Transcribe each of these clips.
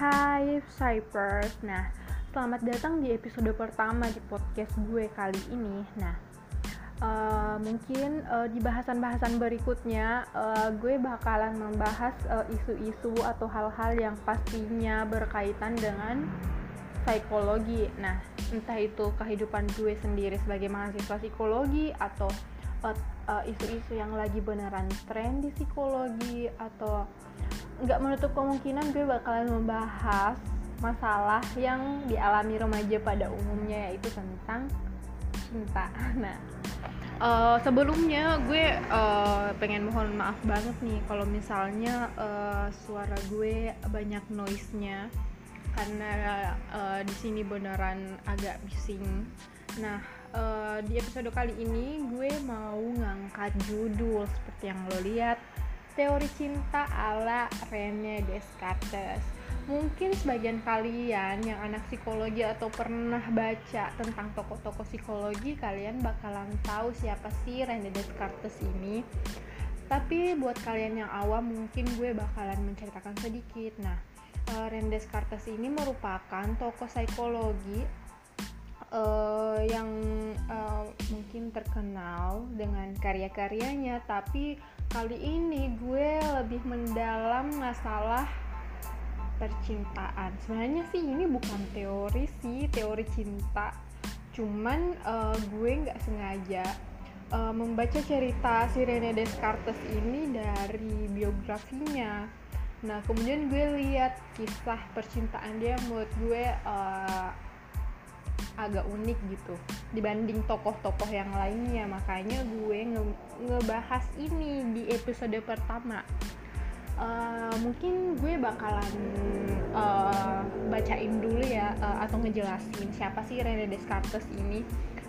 Hai Cypers, nah selamat datang di episode pertama di podcast gue kali ini. Nah, uh, mungkin uh, di bahasan-bahasan berikutnya uh, gue bakalan membahas isu-isu uh, atau hal-hal yang pastinya berkaitan dengan psikologi. Nah, entah itu kehidupan gue sendiri sebagai mahasiswa psikologi atau isu-isu uh, uh, yang lagi beneran tren di psikologi atau nggak menutup kemungkinan gue bakalan membahas masalah yang dialami remaja pada umumnya yaitu tentang cinta. Nah, uh, sebelumnya gue uh, pengen mohon maaf banget nih kalau misalnya uh, suara gue banyak noise-nya karena uh, di sini beneran agak bising. Nah, uh, di episode kali ini gue mau ngangkat judul seperti yang lo lihat teori cinta ala Rene Descartes. Mungkin sebagian kalian yang anak psikologi atau pernah baca tentang tokoh-tokoh psikologi, kalian bakalan tahu siapa sih Rene Descartes ini. Tapi buat kalian yang awam mungkin gue bakalan menceritakan sedikit. Nah, uh, Rene Descartes ini merupakan tokoh psikologi uh, yang uh, mungkin terkenal dengan karya-karyanya, tapi kali ini gue lebih mendalam masalah percintaan. Sebenarnya sih ini bukan teori sih teori cinta. Cuman uh, gue nggak sengaja uh, membaca cerita si Rene Descartes ini dari biografinya. Nah kemudian gue lihat kisah percintaan dia menurut gue uh, agak unik gitu dibanding tokoh-tokoh yang lainnya. Makanya gue nge ngebahas ini di episode pertama. Uh, mungkin gue bakalan uh, bacain dulu ya uh, atau ngejelasin siapa sih Rene Descartes ini.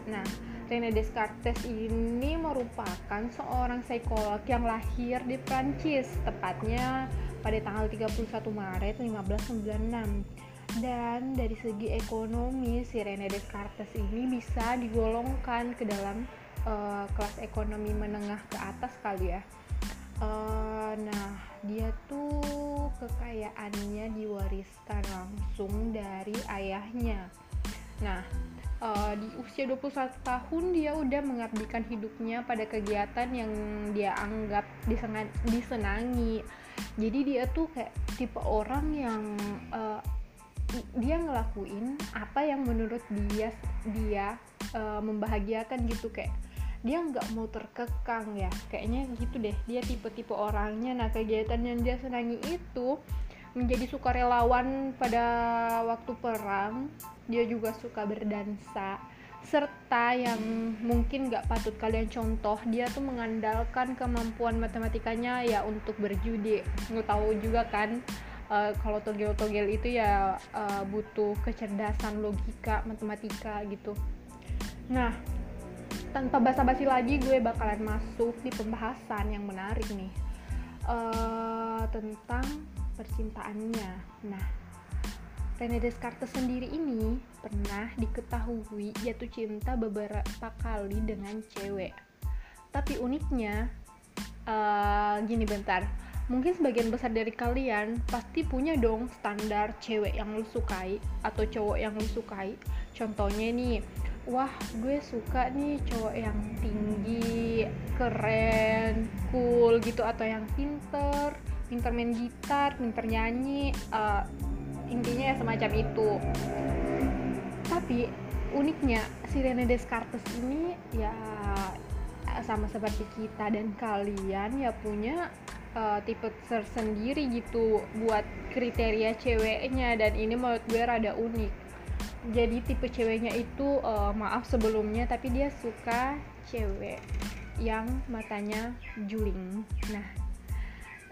Nah Rene Descartes ini merupakan seorang psikolog yang lahir di Prancis tepatnya pada tanggal 31 Maret 1596 dan dari segi ekonomi si Rene Descartes ini bisa digolongkan ke dalam uh, kelas ekonomi menengah ke atas kali ya. Uh, nah dia tuh kekayaannya diwariskan langsung dari ayahnya. Nah uh, di usia 21 tahun dia udah mengabdikan hidupnya pada kegiatan yang dia anggap disenangi. Jadi dia tuh kayak tipe orang yang uh, dia ngelakuin apa yang menurut dia dia uh, membahagiakan gitu kayak dia nggak mau terkekang ya. Kayaknya gitu deh dia tipe-tipe orangnya. Nah kegiatan yang dia senangi itu menjadi sukarelawan pada waktu perang. Dia juga suka berdansa serta yang mungkin nggak patut kalian contoh dia tuh mengandalkan kemampuan matematikanya ya untuk berjudi. Nggak tahu juga kan uh, kalau togel-togel itu ya uh, butuh kecerdasan logika matematika gitu. Nah tanpa basa-basi lagi gue bakalan masuk di pembahasan yang menarik nih uh, tentang percintaannya. Nah Rene Descartes sendiri ini pernah diketahui jatuh cinta beberapa kali dengan cewek. Tapi uniknya uh, gini bentar mungkin sebagian besar dari kalian pasti punya dong standar cewek yang lu sukai atau cowok yang lu sukai. Contohnya nih wah gue suka nih cowok yang tinggi keren cool gitu atau yang pinter pinter main gitar pinter nyanyi uh, intinya ya semacam itu. Tapi uniknya si Rene Descartes ini ya sama seperti kita dan kalian ya punya uh, tipe tersendiri gitu buat kriteria ceweknya dan ini menurut gue rada unik. Jadi tipe ceweknya itu uh, maaf sebelumnya tapi dia suka cewek yang matanya juling. Nah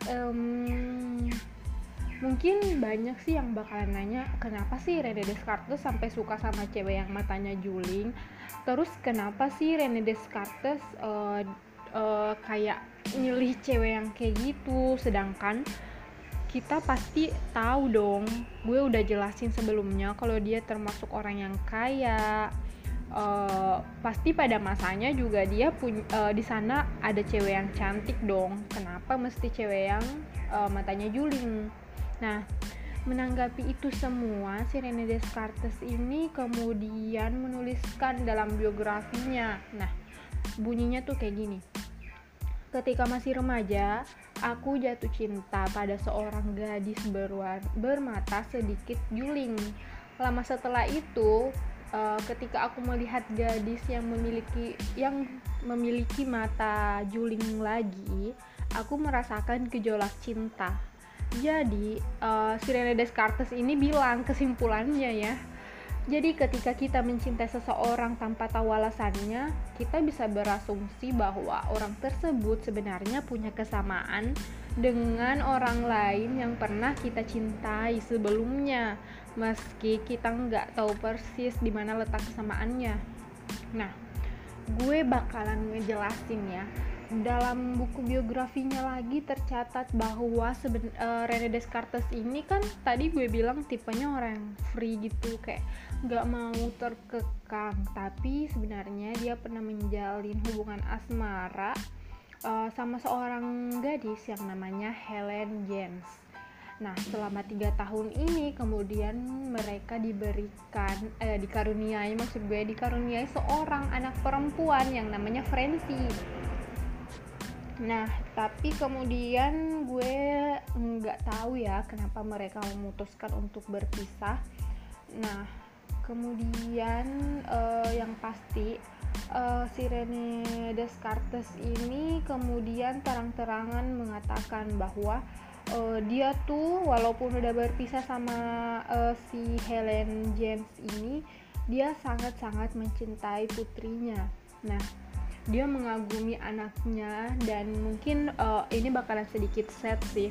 um, mungkin banyak sih yang bakalan nanya kenapa sih Rene Descartes sampai suka sama cewek yang matanya juling? Terus kenapa sih Rene Descartes uh, uh, kayak milih cewek yang kayak gitu. Sedangkan kita pasti tahu dong gue udah jelasin sebelumnya kalau dia termasuk orang yang kaya. Uh, pasti pada masanya juga dia punya uh, di sana ada cewek yang cantik dong. Kenapa mesti cewek yang uh, matanya juling? Nah menanggapi itu semua si Rene Descartes ini kemudian menuliskan dalam biografinya. Nah bunyinya tuh kayak gini ketika masih remaja aku jatuh cinta pada seorang gadis berwar bermata sedikit juling lama setelah itu uh, ketika aku melihat gadis yang memiliki yang memiliki mata juling lagi, aku merasakan gejolak cinta. Jadi, uh, si Rene Descartes ini bilang kesimpulannya ya. Jadi ketika kita mencintai seseorang tanpa tahu alasannya, kita bisa berasumsi bahwa orang tersebut sebenarnya punya kesamaan dengan orang lain yang pernah kita cintai sebelumnya meski kita nggak tahu persis di mana letak kesamaannya. Nah, gue bakalan ngejelasin ya. Dalam buku biografinya lagi tercatat bahwa seben uh, Rene Descartes ini kan tadi gue bilang tipenya orang free gitu kayak nggak mau terkekang tapi sebenarnya dia pernah menjalin hubungan asmara uh, sama seorang gadis yang namanya Helen James Nah, selama tiga tahun ini kemudian mereka diberikan, eh, dikaruniai, maksud gue dikaruniai seorang anak perempuan yang namanya Francie. Nah, tapi kemudian gue nggak tahu ya kenapa mereka memutuskan untuk berpisah. Nah, kemudian uh, yang pasti uh, si Rene Descartes ini kemudian terang-terangan mengatakan bahwa uh, dia tuh walaupun udah berpisah sama uh, si Helen James ini dia sangat-sangat mencintai putrinya nah dia mengagumi anaknya dan mungkin uh, ini bakalan sedikit sad sih.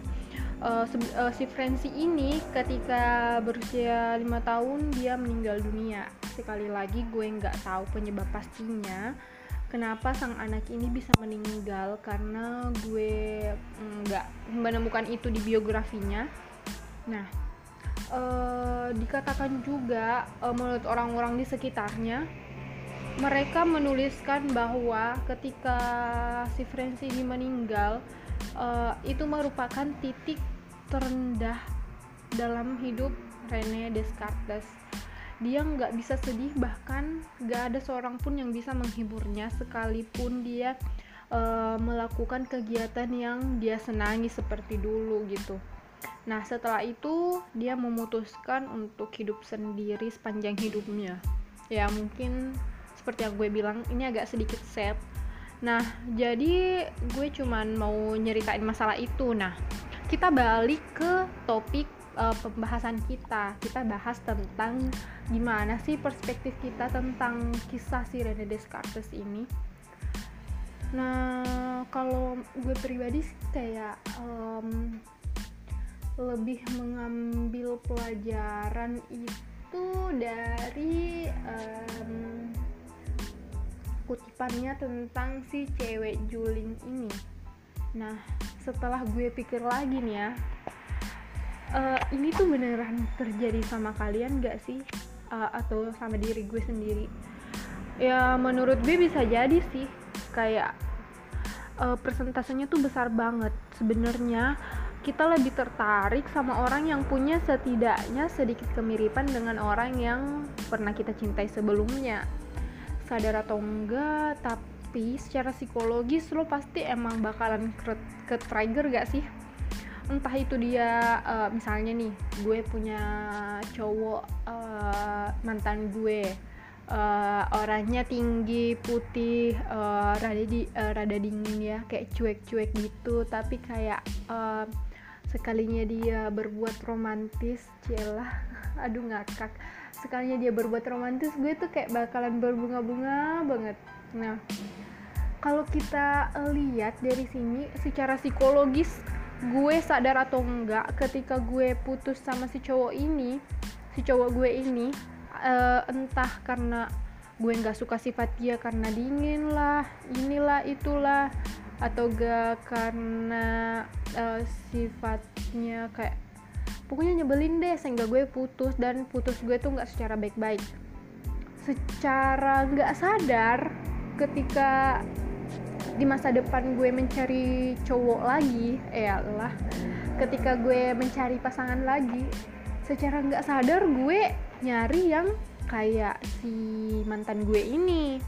Uh, uh, si Francie ini ketika berusia lima tahun dia meninggal dunia. Sekali lagi gue nggak tahu penyebab pastinya kenapa sang anak ini bisa meninggal karena gue nggak menemukan itu di biografinya. Nah uh, dikatakan juga uh, menurut orang-orang di sekitarnya mereka menuliskan bahwa ketika si Francis ini meninggal uh, itu merupakan titik terendah dalam hidup Rene Descartes. Dia nggak bisa sedih bahkan nggak ada seorang pun yang bisa menghiburnya sekalipun dia uh, melakukan kegiatan yang dia senangi seperti dulu gitu. Nah setelah itu dia memutuskan untuk hidup sendiri sepanjang hidupnya. Ya mungkin seperti yang gue bilang ini agak sedikit sad. Nah jadi gue cuman mau nyeritain masalah itu. Nah kita balik ke topik uh, pembahasan kita. Kita bahas tentang gimana sih perspektif kita tentang kisah si Rene Descartes ini. Nah kalau gue pribadi kayak um, lebih mengambil pelajaran itu dari um, kutipannya tentang si cewek juling ini. Nah setelah gue pikir lagi nih ya uh, ini tuh beneran terjadi sama kalian gak sih? Uh, atau sama diri gue sendiri? Ya menurut gue bisa jadi sih. Kayak uh, persentasenya tuh besar banget. Sebenarnya kita lebih tertarik sama orang yang punya setidaknya sedikit kemiripan dengan orang yang pernah kita cintai sebelumnya sadar atau enggak tapi secara psikologis lo pasti emang bakalan ke, trigger gak sih? Entah itu dia uh, misalnya nih gue punya cowok uh, mantan gue uh, orangnya tinggi putih uh, rada di uh, rada dingin ya kayak cuek-cuek gitu tapi kayak uh, sekalinya dia berbuat romantis celah aduh ngakak. Sekalinya dia berbuat romantis gue tuh kayak bakalan berbunga-bunga banget. Nah kalau kita lihat dari sini secara psikologis gue sadar atau enggak ketika gue putus sama si cowok ini si cowok gue ini uh, entah karena gue nggak suka sifat dia karena dingin lah inilah itulah atau gak karena uh, sifatnya kayak pokoknya nyebelin deh sehingga gue putus dan putus gue tuh nggak secara baik-baik. Secara nggak sadar ketika di masa depan gue mencari cowok lagi ya lah ketika gue mencari pasangan lagi secara nggak sadar gue nyari yang kayak si mantan gue ini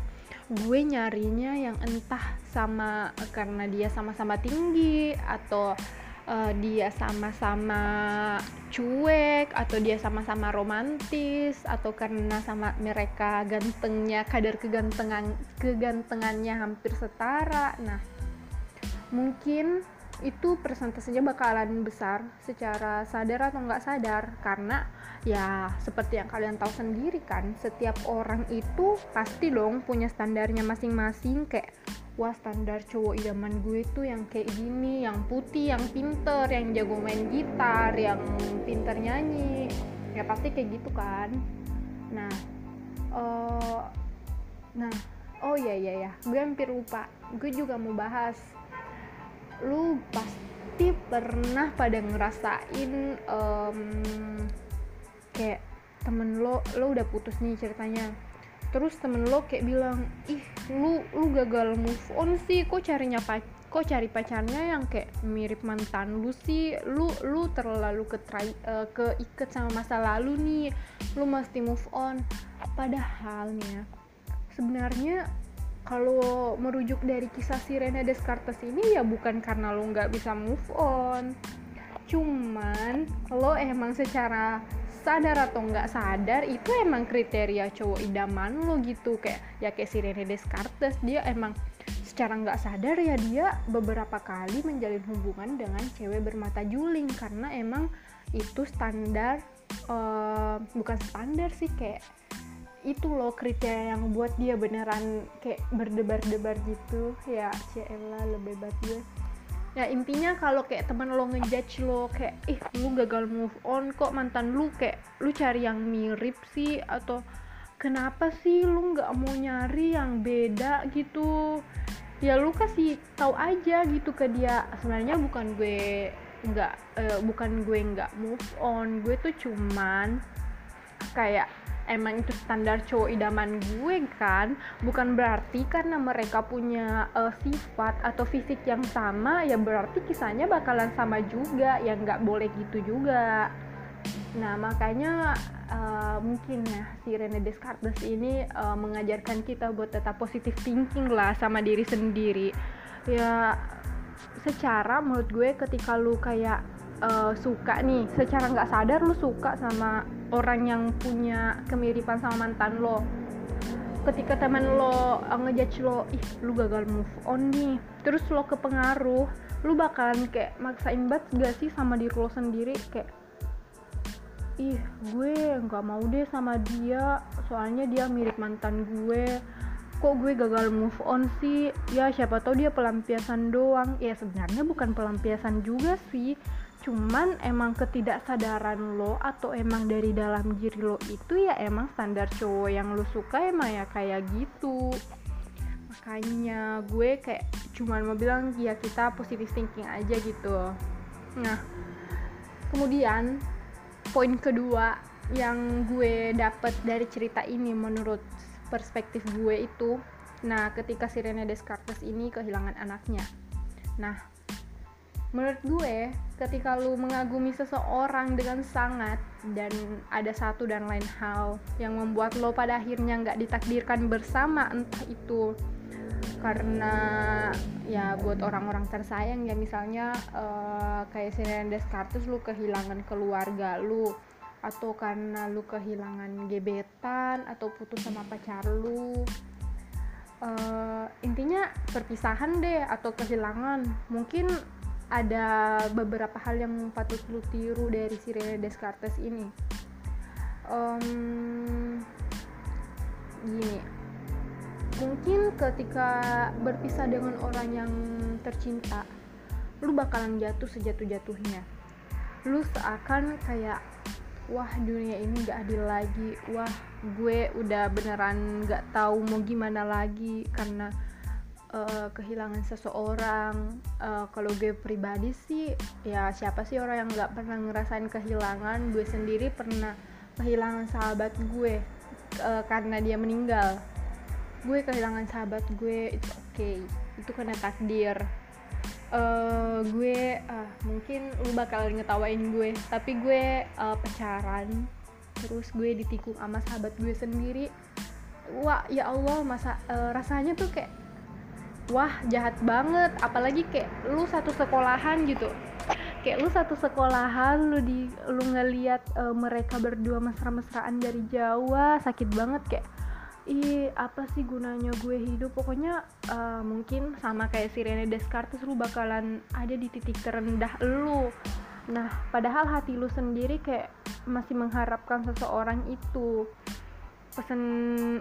gue nyarinya yang entah sama karena dia sama-sama tinggi atau uh, dia sama-sama cuek atau dia sama-sama romantis atau karena sama mereka gantengnya kadar kegantengan kegantengannya hampir setara. Nah mungkin itu persentasenya bakalan besar secara sadar atau nggak sadar. Karena ya seperti yang kalian tahu sendiri kan setiap orang itu pasti dong punya standarnya masing-masing. Kayak wah standar cowok idaman gue tuh yang kayak gini yang putih yang pinter yang jago main gitar yang pinter nyanyi. Ya pasti kayak gitu kan. Nah uh, nah oh iya iya ya gue hampir lupa. Gue juga mau bahas lu pasti pernah pada ngerasain um, kayak temen lo lo udah putus nih ceritanya. Terus temen lo kayak bilang ih lu lu gagal move on sih kok carinya pac kok cari pacarnya yang kayak mirip mantan lu sih? Lu lu terlalu ketrai uh, keiket sama masa lalu nih lu mesti move on. Padahal nih ya sebenarnya kalau merujuk dari kisah si Rene Descartes ini ya bukan karena lo nggak bisa move on. Cuman lo emang secara sadar atau nggak sadar itu emang kriteria cowok idaman lo gitu. Kayak ya kayak si Rene Descartes dia emang secara nggak sadar ya dia beberapa kali menjalin hubungan dengan cewek bermata juling. Karena emang itu standar uh, bukan standar sih kayak itu loh kriteria yang buat dia beneran kayak berdebar-debar gitu. Ya Ciela lebih banget ya intinya kalau kayak teman lo ngejudge lo kayak ih lu gagal move on kok mantan lu kayak lu cari yang mirip sih? Atau kenapa sih lu nggak mau nyari yang beda gitu? Ya lu kasih tahu aja gitu ke dia. Sebenarnya bukan gue nggak uh, bukan gue nggak move on. Gue tuh cuman kayak emang itu standar cowok idaman gue kan. Bukan berarti karena mereka punya uh, sifat atau fisik yang sama ya berarti kisahnya bakalan sama juga. Ya nggak boleh gitu juga. Nah makanya uh, mungkin ya si Rene Descartes ini uh, mengajarkan kita buat tetap positif thinking lah sama diri sendiri. Ya secara menurut gue ketika lu kayak uh, suka nih secara nggak sadar lu suka sama orang yang punya kemiripan sama mantan lo. Ketika teman lo uh, ngejudge lo ih lu gagal move on nih. Terus lo kepengaruh lu bakalan kayak maksain banget gak sih sama diri lo sendiri? Kayak ih gue nggak mau deh sama dia soalnya dia mirip mantan gue. Kok gue gagal move on sih? Ya siapa tahu dia pelampiasan doang. Ya sebenarnya bukan pelampiasan juga sih cuman emang ketidaksadaran lo atau emang dari dalam diri lo itu ya emang standar cowok yang lo suka emang ya kayak gitu. Makanya gue kayak cuman mau bilang ya kita positive thinking aja gitu. Nah kemudian poin kedua yang gue dapet dari cerita ini menurut perspektif gue itu nah ketika si Rene Descartes ini kehilangan anaknya. Nah menurut gue ketika lu mengagumi seseorang dengan sangat dan ada satu dan lain hal yang membuat lo pada akhirnya nggak ditakdirkan bersama entah itu karena ya buat orang-orang tersayang ya misalnya uh, kayak Sirian Descartes lu kehilangan keluarga lu atau karena lu kehilangan gebetan atau putus sama pacar lu uh, intinya perpisahan deh atau kehilangan. Mungkin ada beberapa hal yang patut lu tiru dari si Rene Descartes ini. Um, gini mungkin ketika berpisah dengan orang yang tercinta lu bakalan jatuh sejatuh-jatuhnya. Lu seakan kayak wah dunia ini gak adil lagi. Wah gue udah beneran gak tahu mau gimana lagi. Karena uh, kehilangan seseorang uh, kalau gue pribadi sih ya siapa sih orang yang nggak pernah ngerasain kehilangan? Gue sendiri pernah kehilangan sahabat gue uh, karena dia meninggal. Gue kehilangan sahabat gue itu oke okay. itu karena takdir. Uh, gue uh, mungkin lu bakal ngetawain gue tapi gue uh, pacaran. Terus gue ditikung sama sahabat gue sendiri. Wah ya Allah masa uh, rasanya tuh kayak wah jahat banget. Apalagi kayak lu satu sekolahan gitu. Kayak lu satu sekolahan lu di lu ngeliat uh, mereka berdua mesra-mesraan dari Jawa sakit banget kayak ih apa sih gunanya gue hidup? Pokoknya uh, mungkin sama kayak si Rene Descartes lu bakalan ada di titik terendah lu. Nah padahal hati lu sendiri kayak masih mengharapkan seseorang itu pesan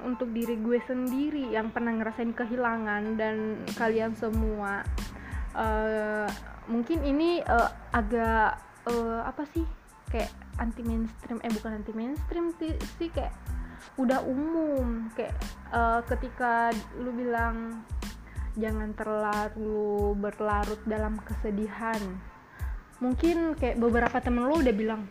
untuk diri gue sendiri yang pernah ngerasain kehilangan dan kalian semua. Uh, mungkin ini uh, agak uh, apa sih? Kayak anti mainstream eh bukan anti mainstream sih kayak udah umum. Kayak uh, ketika lu bilang jangan terlalu berlarut dalam kesedihan. Mungkin kayak beberapa temen lu udah bilang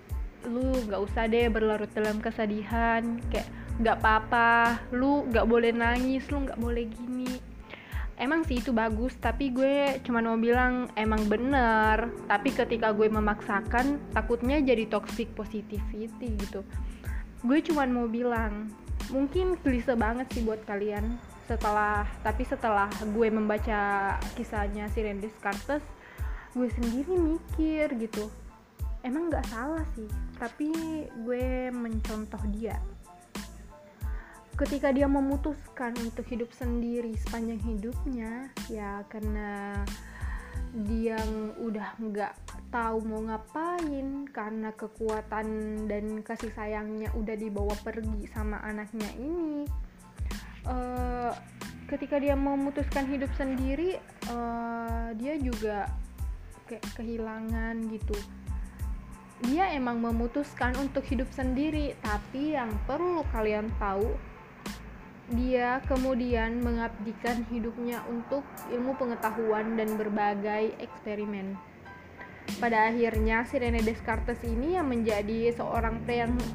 lu nggak usah deh berlarut dalam kesedihan. Kayak nggak apa-apa lu nggak boleh nangis lu nggak boleh gini. Emang sih itu bagus tapi gue cuma mau bilang emang bener. Tapi ketika gue memaksakan takutnya jadi toxic positivity gitu. Gue cuma mau bilang mungkin klise banget sih buat kalian setelah tapi setelah gue membaca kisahnya si Randy Descartes gue sendiri mikir gitu emang nggak salah sih tapi gue mencontoh dia ketika dia memutuskan untuk hidup sendiri sepanjang hidupnya ya karena dia udah nggak tahu mau ngapain karena kekuatan dan kasih sayangnya udah dibawa pergi sama anaknya ini uh, ketika dia memutuskan hidup sendiri uh, dia juga kayak kehilangan gitu. Dia emang memutuskan untuk hidup sendiri tapi yang perlu kalian tahu dia kemudian mengabdikan hidupnya untuk ilmu pengetahuan dan berbagai eksperimen. Pada akhirnya, si Rene Descartes ini yang menjadi seorang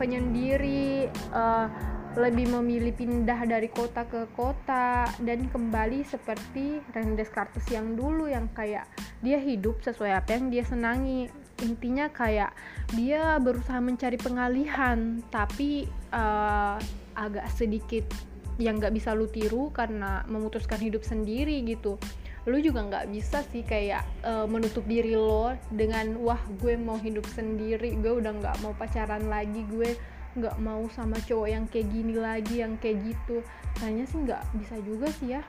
penyendiri, uh, lebih memilih pindah dari kota ke kota dan kembali seperti Rene Descartes yang dulu yang kayak dia hidup sesuai apa yang dia senangi. Intinya kayak dia berusaha mencari pengalihan, tapi uh, agak sedikit yang nggak bisa lu tiru karena memutuskan hidup sendiri gitu. Lu juga nggak bisa sih kayak uh, menutup diri lo dengan wah gue mau hidup sendiri gue udah nggak mau pacaran lagi gue nggak mau sama cowok yang kayak gini lagi yang kayak gitu. Kayaknya sih nggak bisa juga sih ya.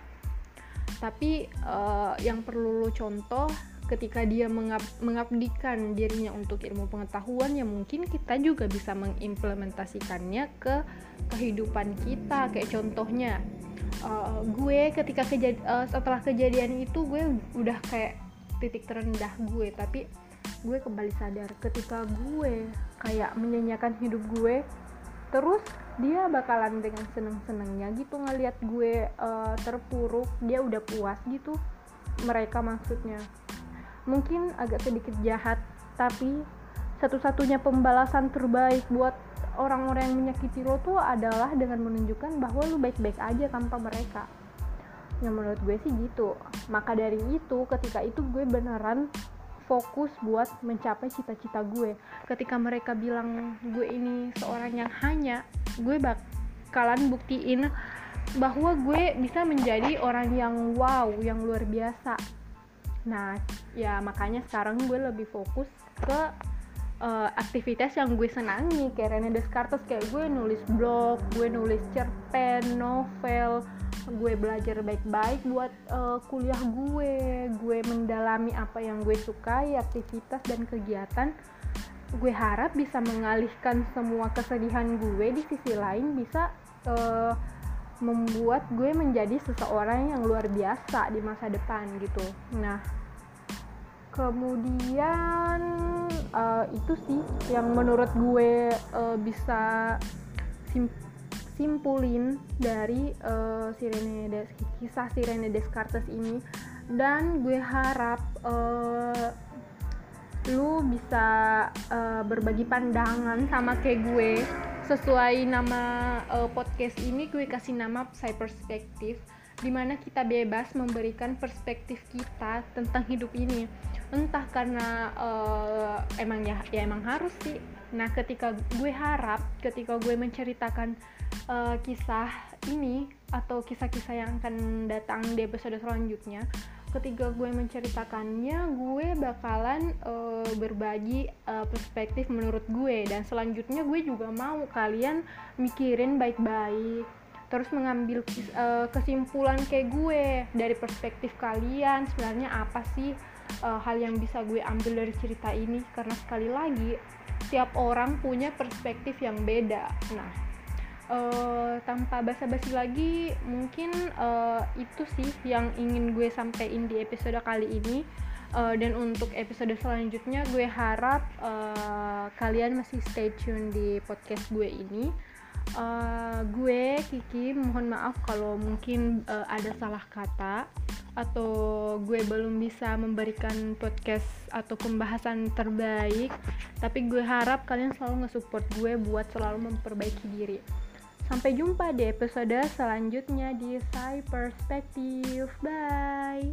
Tapi uh, yang perlu lo contoh ketika dia mengab mengabdikan dirinya untuk ilmu pengetahuan ya mungkin kita juga bisa mengimplementasikannya ke kehidupan kita. Kayak contohnya uh, gue ketika kejad uh, setelah kejadian itu gue udah kayak titik terendah gue tapi gue kembali sadar ketika gue kayak menyanyikan hidup gue terus dia bakalan dengan seneng-senengnya gitu ngelihat gue uh, terpuruk dia udah puas gitu mereka maksudnya mungkin agak sedikit jahat tapi satu-satunya pembalasan terbaik buat orang-orang yang menyakiti lo tuh adalah dengan menunjukkan bahwa lo baik-baik aja tanpa mereka. Yang menurut gue sih gitu. Maka dari itu ketika itu gue beneran fokus buat mencapai cita-cita gue. Ketika mereka bilang gue ini seorang yang hanya gue bakalan buktiin bahwa gue bisa menjadi orang yang wow yang luar biasa nah ya makanya sekarang gue lebih fokus ke uh, aktivitas yang gue senangi kayak Rene Descartes kayak gue nulis blog gue nulis cerpen novel gue belajar baik-baik buat uh, kuliah gue gue mendalami apa yang gue sukai aktivitas dan kegiatan. Gue harap bisa mengalihkan semua kesedihan gue di sisi lain bisa uh, membuat gue menjadi seseorang yang luar biasa di masa depan gitu. Nah kemudian uh, itu sih yang menurut gue uh, bisa sim simpulin dari uh, Sirene Des kisah Sirene Descartes ini. Dan gue harap uh, lu bisa uh, berbagi pandangan sama kayak gue sesuai nama uh, podcast ini gue kasih nama Psy Perspective di mana kita bebas memberikan perspektif kita tentang hidup ini. Entah karena uh, emang ya ya emang harus sih. Nah ketika gue harap ketika gue menceritakan uh, kisah ini atau kisah-kisah yang akan datang di episode selanjutnya ketika gue menceritakannya gue bakalan uh, berbagi uh, perspektif menurut gue. Dan selanjutnya gue juga mau kalian mikirin baik-baik. Terus mengambil uh, kesimpulan kayak gue dari perspektif kalian sebenarnya apa sih uh, hal yang bisa gue ambil dari cerita ini. Karena sekali lagi tiap orang punya perspektif yang beda. Nah uh, tanpa basa-basi lagi mungkin uh, itu sih yang ingin gue sampaikan di episode kali ini. Uh, dan untuk episode selanjutnya gue harap uh, kalian masih stay tune di podcast gue ini. Uh, gue Kiki mohon maaf kalau mungkin uh, ada salah kata atau gue belum bisa memberikan podcast atau pembahasan terbaik. Tapi gue harap kalian selalu nge-support gue buat selalu memperbaiki diri Sampai jumpa di episode selanjutnya di Sai Perspective. Bye.